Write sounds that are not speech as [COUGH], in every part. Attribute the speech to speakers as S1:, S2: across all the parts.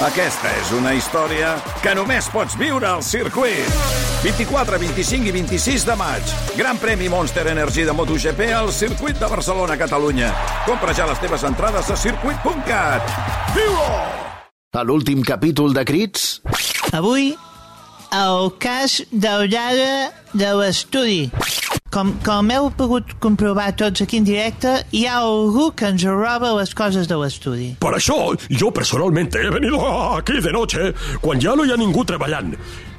S1: Aquesta és una història que només pots viure al circuit. 24, 25 i 26 de maig. Gran premi Monster Energy de MotoGP al circuit de Barcelona, Catalunya. Compra ja les teves entrades a circuit.cat. Viu-ho!
S2: A l'últim capítol de Crits...
S3: Avui, el cas daurada de l'estudi. Com, com heu pogut comprovar tots aquí en directe, hi ha algú que ens roba les coses de l'estudi.
S4: Per això, jo personalmente he venido aquí de noche quan ja no hi ha ningú treballant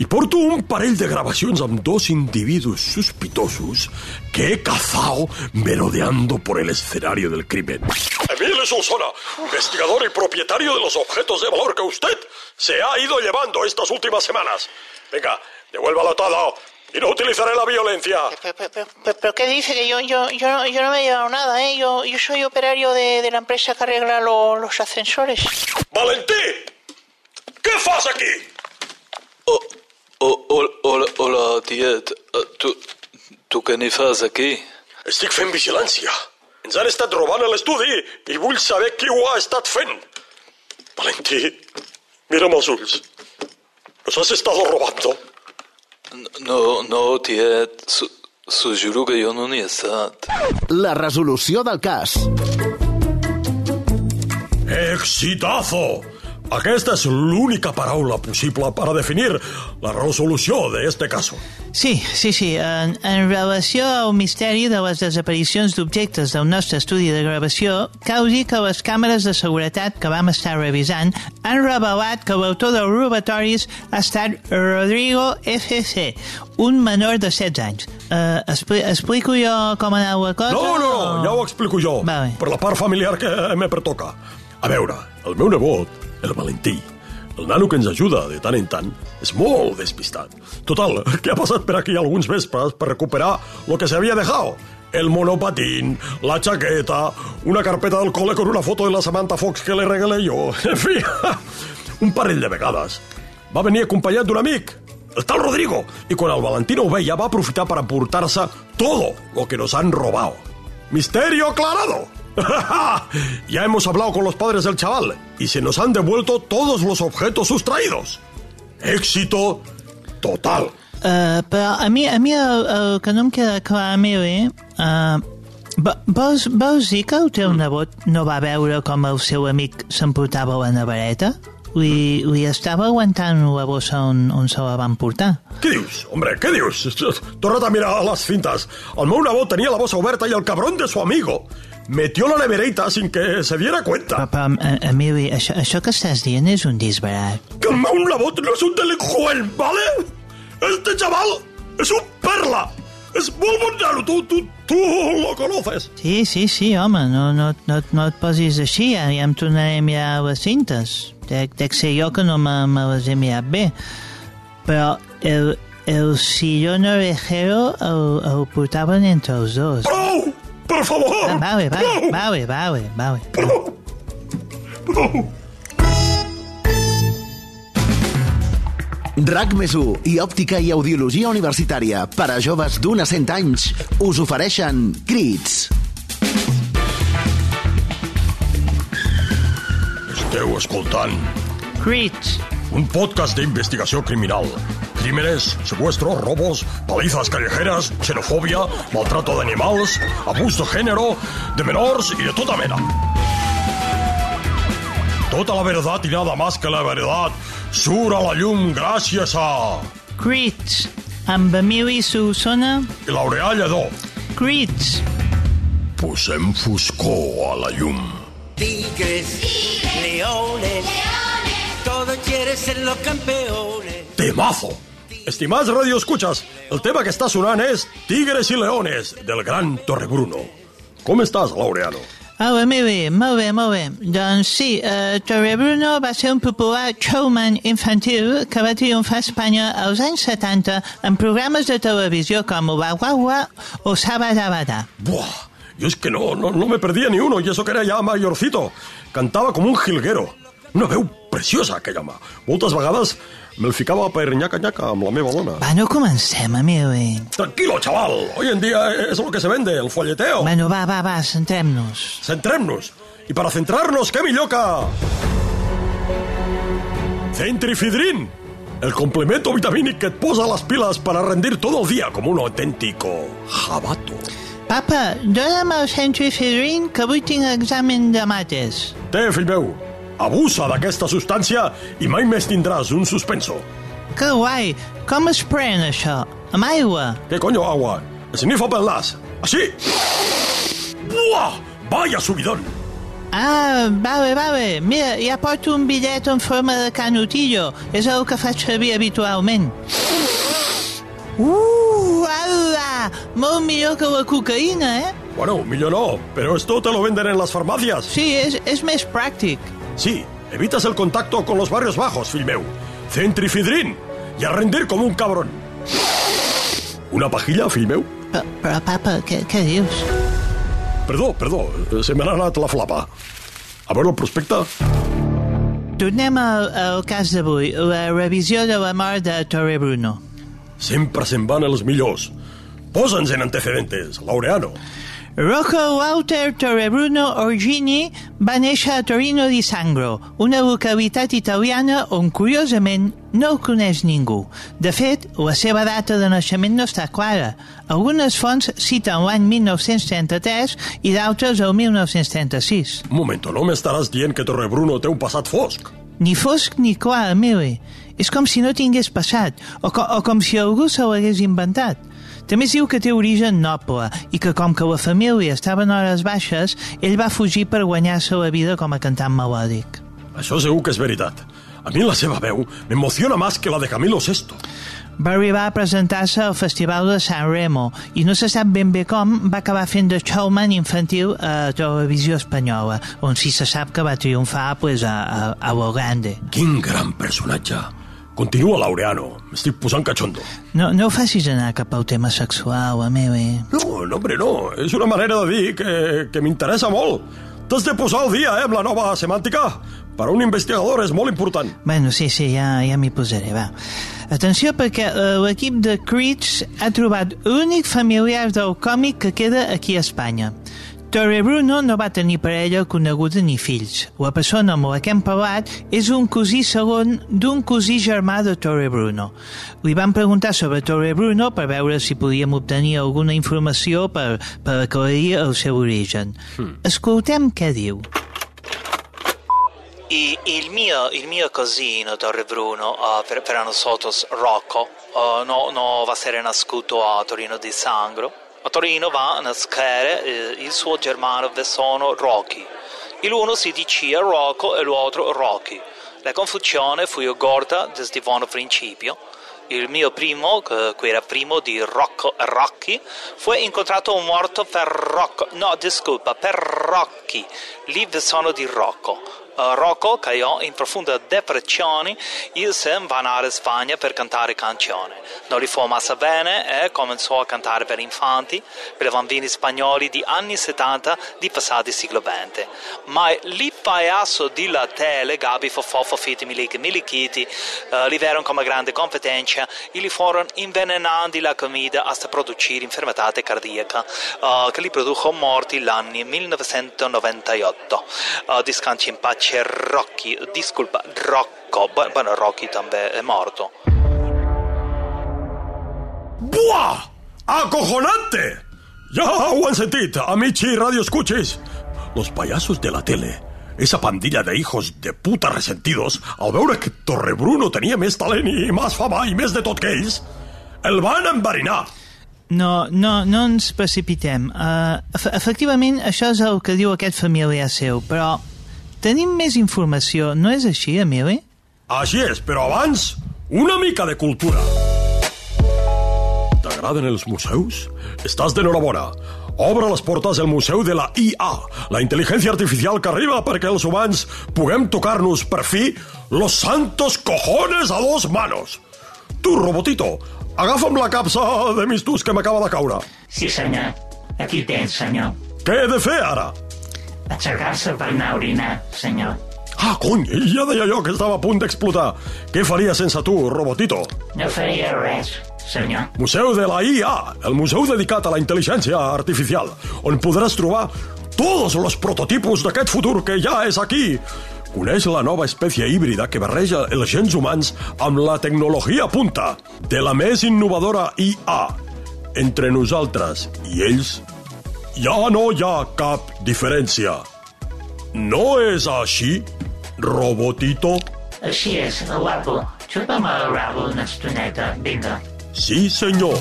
S4: i porto un parell de gravacions amb dos individus sospitosos que he cazado merodeando por el escenario del crimen. Emile Solsona, investigador y propietario de los objetos de valor que usted se ha ido llevando estas últimas semanas. Venga, devuélvalo todo y no utilizaré la violencia.
S3: ¿Pero, pero, pero, pero qué dice? Que yo, yo, yo, no, yo no me he llevado nada, ¿eh? Yo, yo soy operario de, de la empresa que arregla lo- los ascensores.
S4: ¡Valentí! ¿Qué fas aquí?
S5: Oh, oh, oh, hola, hola, tiet. Eh, Tu, tu què n'hi fas aquí?
S4: Estic fent vigilància. Ens han estat robant a l'estudi i vull saber qui ho ha estat fent. Valentí, mira'm els ulls. Nos has estado robando.
S5: No, no, tiet. S'ho juro que jo no n'hi he estat.
S2: La resolució del cas.
S4: ¡Exitazo! Aquesta és l'única paraula possible per a definir la resolució d'este caso.
S3: Sí, sí, sí. En, en relació al misteri de les desaparicions d'objectes del nostre estudi de gravació, cal dir que les càmeres de seguretat que vam estar revisant han revelat que l'autor dels robatoris ha estat Rodrigo FC, un menor de 16 anys. Uh, expli explico jo com anava la cosa?
S4: No, no,
S3: o-
S4: ja ho explico jo,
S3: Vale.
S4: per la part familiar que me pertoca. A veure, el meu nebot, el Valentí, el nano que ens ajuda de tant en tant, és molt despistat. Total, que ha passat per aquí alguns vespres per recuperar lo que había dejado. El monopatín, la chaqueta, una carpeta del cole con una foto de la Samantha Fox que le regalé yo. [LAUGHS] En fi, [LAUGHS] un parell de vegades. Va venir acompanyat d'un amic, el tal Rodrigo, i quan el Valentino ho veia va aprofitar para aportar-se todo lo que nos han robado. ¡Misterio aclarado! [LAUGHS] ya hemos hablado con los padres del chaval y se nos han devuelto todos los objetos sustraídos. Éxito total.
S3: Uh, però a mi, a mi el, el que no em queda clar, Mili, uh, vo- vols, vols dir que el teu nebot no va veure com el seu amic s'emportava la nevareta? Li, li estava aguantant la bossa on, on se la van portar.
S4: ¿Qué dius? Hombre, ¿qué dius? Tornat a mirar las cintas. El meu nebot tenia la bossa oberta y el cabrón de su amigo metió la neverita sin que se diera cuenta.
S3: eh, Emili, això, això que estàs dient és un disbarat.
S4: Que el meu nebot no és un delinqüent, ¿vale? Este chaval es un perla. Es molt bon nano, tu, tu, tu lo conoces.
S3: Sí, sí, sí, home, no, no, no, no et posis així, ja, ja em tornaré a mirar les cintes. Dec, dec ser jo que no me, me les he mirat bé. Però el, el sillón orejero el, el portaven entre els dos.
S4: Prou! Per favor!
S3: Ah, vale, vale,
S4: Prou!
S3: vale, vale, vale.
S4: Prou! Prou!
S2: RAC més i òptica i audiologia universitària per a joves d'un a 100 anys us ofereixen Crits.
S4: Esteu escoltant
S3: Crits.
S4: un podcast d'investigació criminal. Crímenes, secuestros, robos, palizas callejeras, xenofòbia, maltrato d'animals, abús de género, de menors i de tota mena. Tota la verdad y nada más que la verdad surt a la llum gràcies a
S3: Crits. Amb Emili Solsona.
S4: L'Aureà Lledó.
S3: Crits.
S4: Posem foscor a la llum.
S6: Tigres, leones, todos quieren ser los campeones.
S4: Temazo! Estimats radioescuchas, el tema que està sonant és Tigres i Leones, del gran Torrebruno. Com estàs, Laureano?
S3: Hola, Emili, molt bé, molt bé. Doncs sí, uh, Torre Bruno va ser un popular showman infantil que va triomfar a Espanya als anys 70 en programes de televisió com Ua Ua Ua o Sabadabada.
S4: Buah, yo es que no, no, no me perdía ni uno, y eso que era ya mayorcito. Cantava com un jilguero. Una veu preciosa, aquella home. Moltes vegades me'l ficava per nyaca-nyaca amb la meva dona.
S3: Va, no comencem, Emili.
S4: Tranquilo, chaval. Hoy en día es lo que se vende, el folleteo.
S3: Bueno, va, va, va, centrem-nos.
S4: Centrem-nos. I per a centrar-nos, què millor que... Centrifidrin, el complemento vitamínico que te posa las pilas para rendir todo el día como un auténtico jabato.
S3: Papa, dona'm el centrifidrin que avui tinc examen de mates.
S4: Té, fill meu, abusa d'aquesta substància i mai més tindràs un suspenso.
S3: Que guai! Com es pren això? Amb aigua?
S4: ¿Qué coño agua? Esnifa pel nas. Així! Buah! Vaya subidón!
S3: Ah, vale, vale. Mira, ja porto un bitllet en forma de canutillo. És el que faig servir habitualment. Uh! Molt millor que la cocaïna, eh?
S4: Bueno, millor no, pero esto te lo venden en las farmacias.
S3: Sí, és, és més pràctic.
S4: Sí, evitas el contacto con los barrios bajos, fill meu. Centrifidrin y a rendir como un cabrón. Una pajilla, fill meu?
S3: Però, però papa, què, què dius?
S4: Perdó, perdó, se me n'ha anat la flapa. A veure el prospecte.
S3: Tornem al, al cas d'avui, la revisió de la mort de Torre Bruno.
S4: Sempre se'n van els millors. Posa'ns en antecedentes, Laureano.
S3: Rocco Walter Torrebruno Orgini va néixer a Torino di Sangro, una localitat italiana on, curiosament, no el coneix ningú. De fet, la seva data de naixement no està clara. Algunes fonts citen l'any 1933 i d'altres el 1936.
S4: Un momento, no m'estaràs dient que Torrebruno té un passat fosc?
S3: Ni fosc ni clar, Emili. És com si no tingués passat, o, co o com si algú se l'hagués inventat. També es diu que té origen noble i que com que la família estava en hores baixes, ell va fugir per guanyar-se la vida com a cantant melòdic.
S4: Això segur que és veritat. A mi la seva veu m'emociona més que la de Camilo VI.
S3: Va arribar a presentar-se al Festival de San Remo i no se sap ben bé com va acabar fent de showman infantil a televisió espanyola, on sí se sap que va triomfar pues, a, a, a lo grande.
S4: Quin gran personatge. Continua, Laureano. M'estic posant cachondo.
S3: No, no ho facis anar cap al tema sexual, Emili.
S4: No, no, hombre, no. És una manera de dir que, que m'interessa molt. T'has de posar al dia, eh, amb la nova semàntica. Per a un investigador és molt important.
S3: Bueno, sí, sí, ja, ja m'hi posaré, va. Atenció perquè eh, l'equip de Creech ha trobat l'únic familiar del còmic que queda aquí a Espanya. Torre Bruno no va tenir parella coneguda ni fills. La persona amb la que hem parlat és un cosí segon d'un cosí germà de Torre Bruno. Li van preguntar sobre Torre Bruno per veure si podíem obtenir alguna informació per, per aclarir el seu origen. Escoltem què diu.
S7: I- il, mio, il mio cosino Torre Bruno, uh, per, per nosotros Rocco, uh, no, no va a essere nascuto a Torino di Sangro. A Torino va a nascere eh, il suo germano Vessono Rocky. Il uno si diceva Rocco e l'altro Rocky. La confusione fu gorda desde buon principio. Il mio primo, che era primo di Rocco e Rocky, fu incontrato morto per Rocco, no, discolpa, per Rocky, lì sono di Rocco. Eh, Rocco caiò in profonda depressione e se va andare in Spagna per cantare canzoni. Non li fu massa bene e cominciò a cantare per infanti, per bambini spagnoli di anni 70 di passati siglo XX. Ma lì paese di la tele, Gabi Fofofo, Fiti Miliki, Milichiti, eh, li verono come grande competenza e li furono invenenando la comida hasta producere infermità cardiaca eh, che li produjo morti l'anno 1998. Eh, discanci in pace Rocky, disculpa, Rocco, Bu- bueno, Rocky també è morto.
S4: Buah! ¡Acojonante! Ya ho han sentit, amici radioescuches. Los payasos de la tele, esa pandilla de hijos de puta resentidos, al veure que Torrebruno tenia més talent i més fama i més de tot que ells, el van enverinar.
S3: No, no, no ens precipitem. Uh, ef efectivament, això és el que diu aquest familiar seu, però tenim més informació, no és així, Emili?
S4: Així és, però abans, una mica de cultura. T'agraden els museus? Estàs d'enhorabona. Obre les portes del Museu de la IA, la intel·ligència artificial que arriba perquè els humans puguem tocar-nos per fi los santos cojones a dos manos. Tu, robotito, agafa'm la capsa de mistús que m'acaba de caure.
S8: Sí, senyor. Aquí tens, senyor.
S4: Què he de fer ara?
S8: Aixecar-se per anar a orinar, senyor.
S4: Ah, cony, ja deia jo que estava a punt d'explotar. Què faria sense tu, robotito?
S8: No faria res, senyor.
S4: Museu de la IA, el museu dedicat a la intel·ligència artificial, on podràs trobar tots els prototipus d'aquest futur que ja és aquí. Coneix la nova espècie híbrida que barreja els gens humans amb la tecnologia punta de la més innovadora IA. Entre nosaltres i ells ja no hi ha cap diferència. No és així, Robotito?
S8: Així és, guapo. Xupa'm el rabo una estoneta, vinga.
S4: Sí, senyor.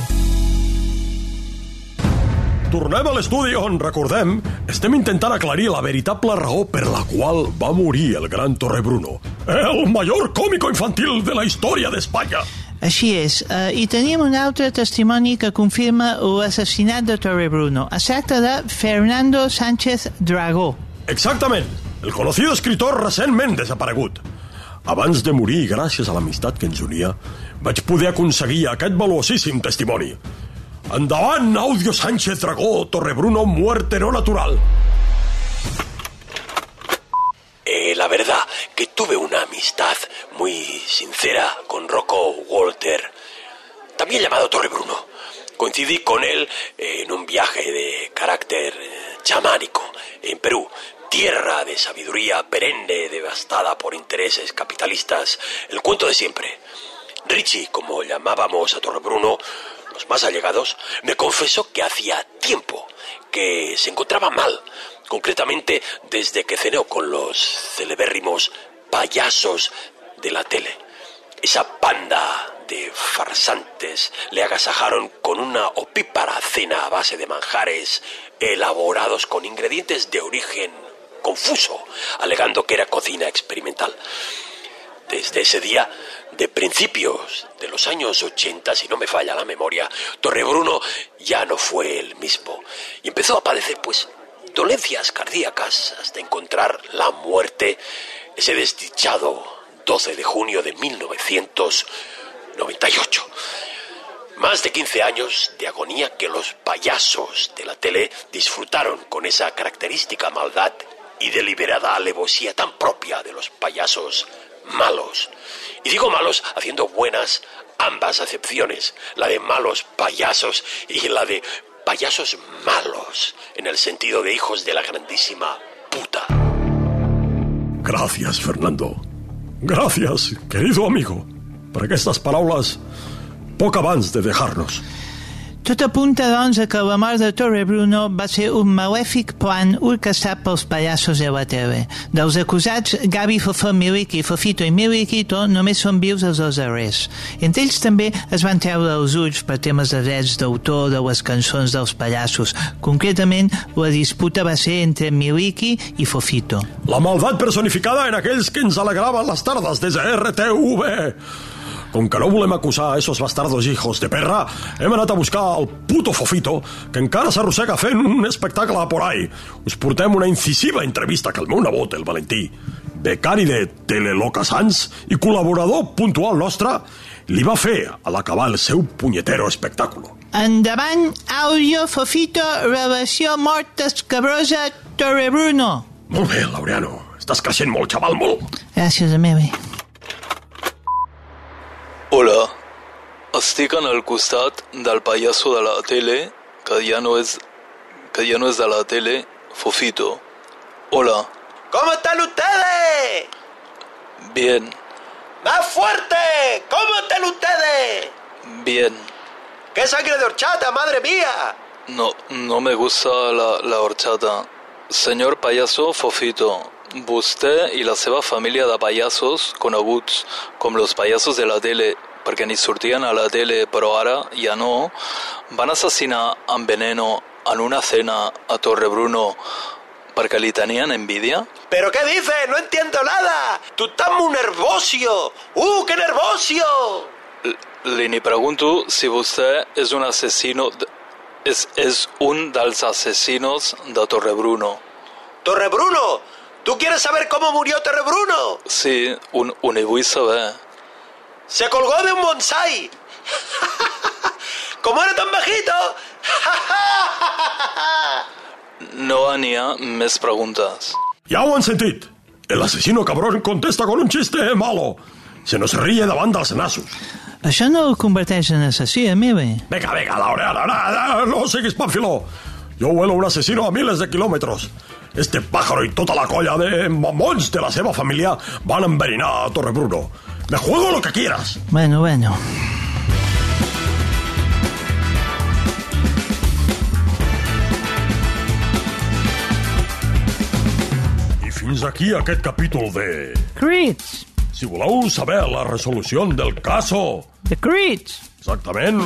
S4: Tornem a l'estudi on, recordem, estem intentant aclarir la veritable raó per la qual va morir el gran Torrebruno, el major còmico infantil de la història d'Espanya.
S3: Així és, eh, i tenim un altre testimoni que confirma l'assassinat de Torrebruno. Es tracta de Fernando Sánchez Dragó.
S4: Exactament, el conocido escritor recentment desaparegut. Abans de morir, gràcies a l'amistat que ens unia, vaig poder aconseguir aquest valuosíssim testimoni. Endavant, Audio Sánchez Dragó, Torrebruno, muerte no natural.
S9: Que tuve una amistad muy sincera con Rocco Walter, también llamado Torre Bruno. Coincidí con él en un viaje de carácter eh, chamánico en Perú, tierra de sabiduría perenne devastada por intereses capitalistas, el cuento de siempre. Richie, como llamábamos a Torre Bruno, los más allegados, me confesó que hacía tiempo que se encontraba mal, concretamente desde que cenó con los celebérrimos payasos de la tele. Esa panda de farsantes le agasajaron con una opípara cena a base de manjares elaborados con ingredientes de origen confuso, alegando que era cocina experimental. Desde ese día, de principios de los años 80, si no me falla la memoria, Torrebruno ya no fue el mismo y empezó a padecer, pues, dolencias cardíacas hasta encontrar la muerte ese desdichado 12 de junio de 1998. Más de 15 años de agonía que los payasos de la tele disfrutaron con esa característica maldad y deliberada alevosía tan propia de los payasos malos. Y digo malos haciendo buenas ambas acepciones, la de malos payasos y la de payasos malos, en el sentido de hijos de la grandísima puta.
S4: Gràcies, Fernando. Gràcies, querido amigo, per aquestes paraules poc abans de dejar-nos.
S3: Tot apunta, doncs, a que la mort de Torrebruno va ser un malèfic plan orquestat pels pallassos de la TV. Dels acusats, Gavi, Fofó, Miliki, Fofito i Miliquito només són vius els dos darrers. Entre ells també es van treure els ulls per temes de drets d'autor de les cançons dels pallassos. Concretament, la disputa va ser entre Miliki i Fofito.
S4: La maldat personificada en aquells que ens alegraven les tardes des de RTV. Com que no volem acusar a esos bastardos hijos de perra, hem anat a buscar el puto Fofito, que encara s'arrossega fent un espectacle por ahí. Us portem una incisiva entrevista que el meu nebot, el Valentí, becari de Teleloca Sans i col·laborador puntual nostre, li va fer a l'acabar el seu punyetero espectacle.
S3: Endavant, àudio, Fofito, relació mort escabrosa, Torrebruno.
S4: Molt bé, Laureano. Estàs creixent molt, xaval, molt.
S3: Gràcies, Amelie.
S7: Hola, estic en el costat del payaso de la tele, que ja no és, que ja no és de la tele, Fofito. Hola,
S9: ¿Cómo están ustedes?
S7: bien,
S9: ¡Más fuerte! ¿Cómo están ustedes?
S7: bien.
S9: ¡Qué sangre de horchata, madre mía!
S7: No, no me gusta la, la horchata. Senyor payaso Fofito, vostè i la seva família de pallassos coneguts com los payasos de la tele, perquè ni sortien a la tele però ara ja no, van assassinar amb veneno en una cena a Torrebruno li tenien envidia?
S9: ¿Pero qué dices? No entiendo nada. Tú estás muy nervosio. ¡Uh, qué nervosio!
S7: L- Li ni pregunto si vostè és un assassino... d- És, és un dels assassinos de Torrebruno.
S9: Torrebruno, ¿tú quieres saber cómo murió Torrebruno?
S7: Sí, un, un saber.
S9: Se colgó de un bonsai. [LAUGHS] Como era tan bajito. [LAUGHS]
S7: No n'hi ha més preguntes.
S4: Ja ho sentit. El asesino cabrón contesta con un chiste malo. Se nos ríe davant dels nassos.
S3: Això no el converteix en assassí, Amelie.
S4: Venga, venga, Laureano, no, no, no siguis panfiló. Yo vuelo un asesino a miles de kilómetros. Este pájaro y tota la colla de mamons de la seva família van enverinar a Torrebruno. Me juego lo que quieras.
S3: Bueno, bueno.
S4: I fins aquí aquest capítol de...
S3: Crits!
S4: Si voleu saber la resolució del caso...
S3: The Crits!
S4: Exactament,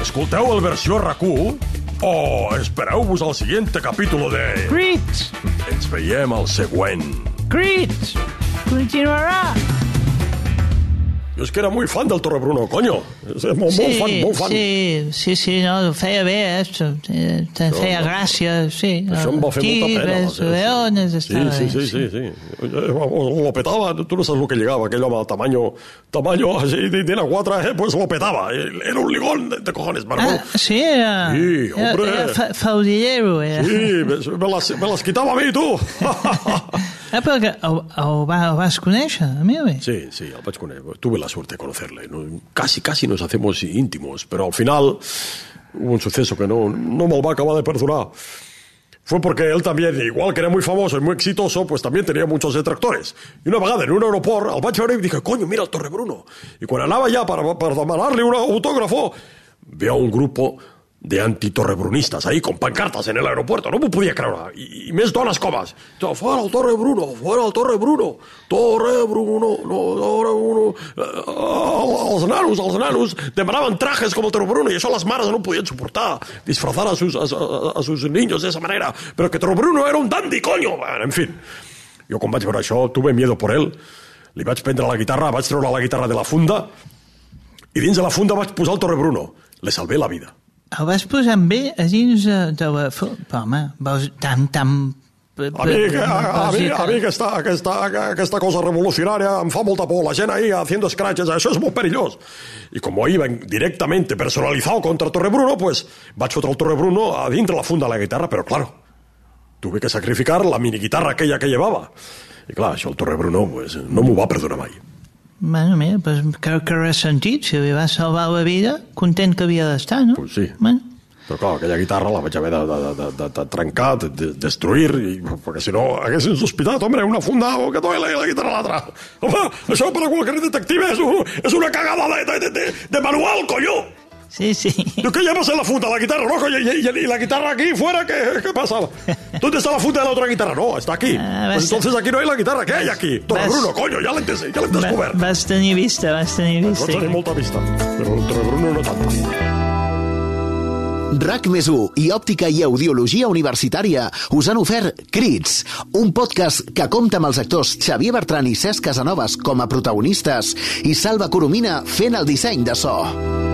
S4: escolteu el versió RAC1 o espereu-vos al següent capítol de...
S3: Crits!
S4: Ens veiem al següent.
S3: Crits! Continuarà!
S4: Jo és que era molt fan del Torrebruno, coño. És molt, molt fan, molt fan.
S3: sí, sí, sí, no, ho feia bé, eh? Te, te feia gràcia, sí.
S4: Això em va fer molta pena.
S3: Tigres,
S4: sí,
S3: leones,
S4: sí,
S3: estava
S4: sí,
S3: bé,
S4: sí, sí, sí. Lo petava, tu no saps el que llegava, aquell home, tamaño, tamaño, així, de, de la 4, eh, pues lo petava. Era un ligón de, de cojones,
S3: Ah,
S4: barbón.
S3: sí, era...
S4: Sí, hombre.
S3: Era, era fa, faudillero, era.
S4: Sí, me, me, las, me las quitava a mi, tu. [LAUGHS]
S3: Ah, però que ho vas conèixer, a mi o?
S4: Sí, sí, al vaig conèixer. Tuve la suerte de conocerle. ¿no? Casi, casi nos hacemos íntimos, pero al final hubo un suceso que no, no me va a acabar de perdonar. Fue porque él también, igual que era muy famoso y muy exitoso, pues también tenía muchos detractores. Y una vegada en un aeroport, al vaig veure i dije, coño, mira el Torrebruno. Y quan anava allà per, per demanar-li un autógrafo, veo un grupo de antitorrebrunistas ahí con pancartas en el aeropuerto. No m'ho podia creure. I, i més dones comes. Jo, Fuera el Torre Bruno, fuera el Torre Bruno, Torre Bruno, no, Torre Bruno. Eh, els nanos, els nanos demanaven trajes com el Torre Bruno i això les mares no podien suportar. Disfrazar a sus, a, a, a sus niños de esa manera. Però que Torre Bruno era un dandy, coño. En fin. Jo quan vaig veure això, tuve miedo por él. Li vaig prendre la guitarra, vaig treure la guitarra de la funda i dins de la funda vaig posar el Torre Bruno. Le salvé la vida.
S3: El vas posar ell a dins de, de la... Però, home, veus tan, tan...
S4: A mi, a, a, mi, a mi aquesta, aquesta, aquesta cosa revolucionària em fa molta por. La gent ahí haciendo scratches, això és molt perillós. I com iba directamente personalizado contra Torrebruno, pues vaig fotre el Torrebruno a dintre la funda de la guitarra, però claro, tuve que sacrificar la mini guitarra aquella que llevaba. I clar, això el Torrebruno pues, no m'ho va perdonar mai.
S3: Bueno, mira, pues, que, que ressentit, si li va salvar la vida, content que havia d'estar, no?
S4: Pues sí.
S3: Bueno,
S4: Però clar, aquella guitarra la vaig haver de, de, de, de, de trencar, de, de destruir, i, perquè si no haguessin sospitat, hombre, una funda o que duele la guitarra a l'altra. Home, això per a qualsevol detective és, un, és una cagada de, de, de, de, de manual, colló!
S3: Sí, sí.
S4: ¿Tú qué llevas en la funda? La guitarra, no, y, y- y la guitarra aquí fuera, ¿qué, qué pasa? ¿Dónde está la funda de la otra guitarra? No, está aquí.
S3: Ah,
S4: Pues entonces aquí no hay la guitarra, ¿qué hay aquí? Torre
S3: vas-
S4: Bruno, coño, ya l'hem ja descobert.
S3: vas tenir vista, vas tenir
S4: Vaig
S3: vista.
S4: tenir molta vista, però el Torre Bruno no tant.
S2: RAC més i Òptica i Audiologia Universitària us han ofert Crits, un podcast que compta amb els actors Xavier Bertran i Cesc Casanovas com a protagonistes i Salva Coromina fent el disseny de so.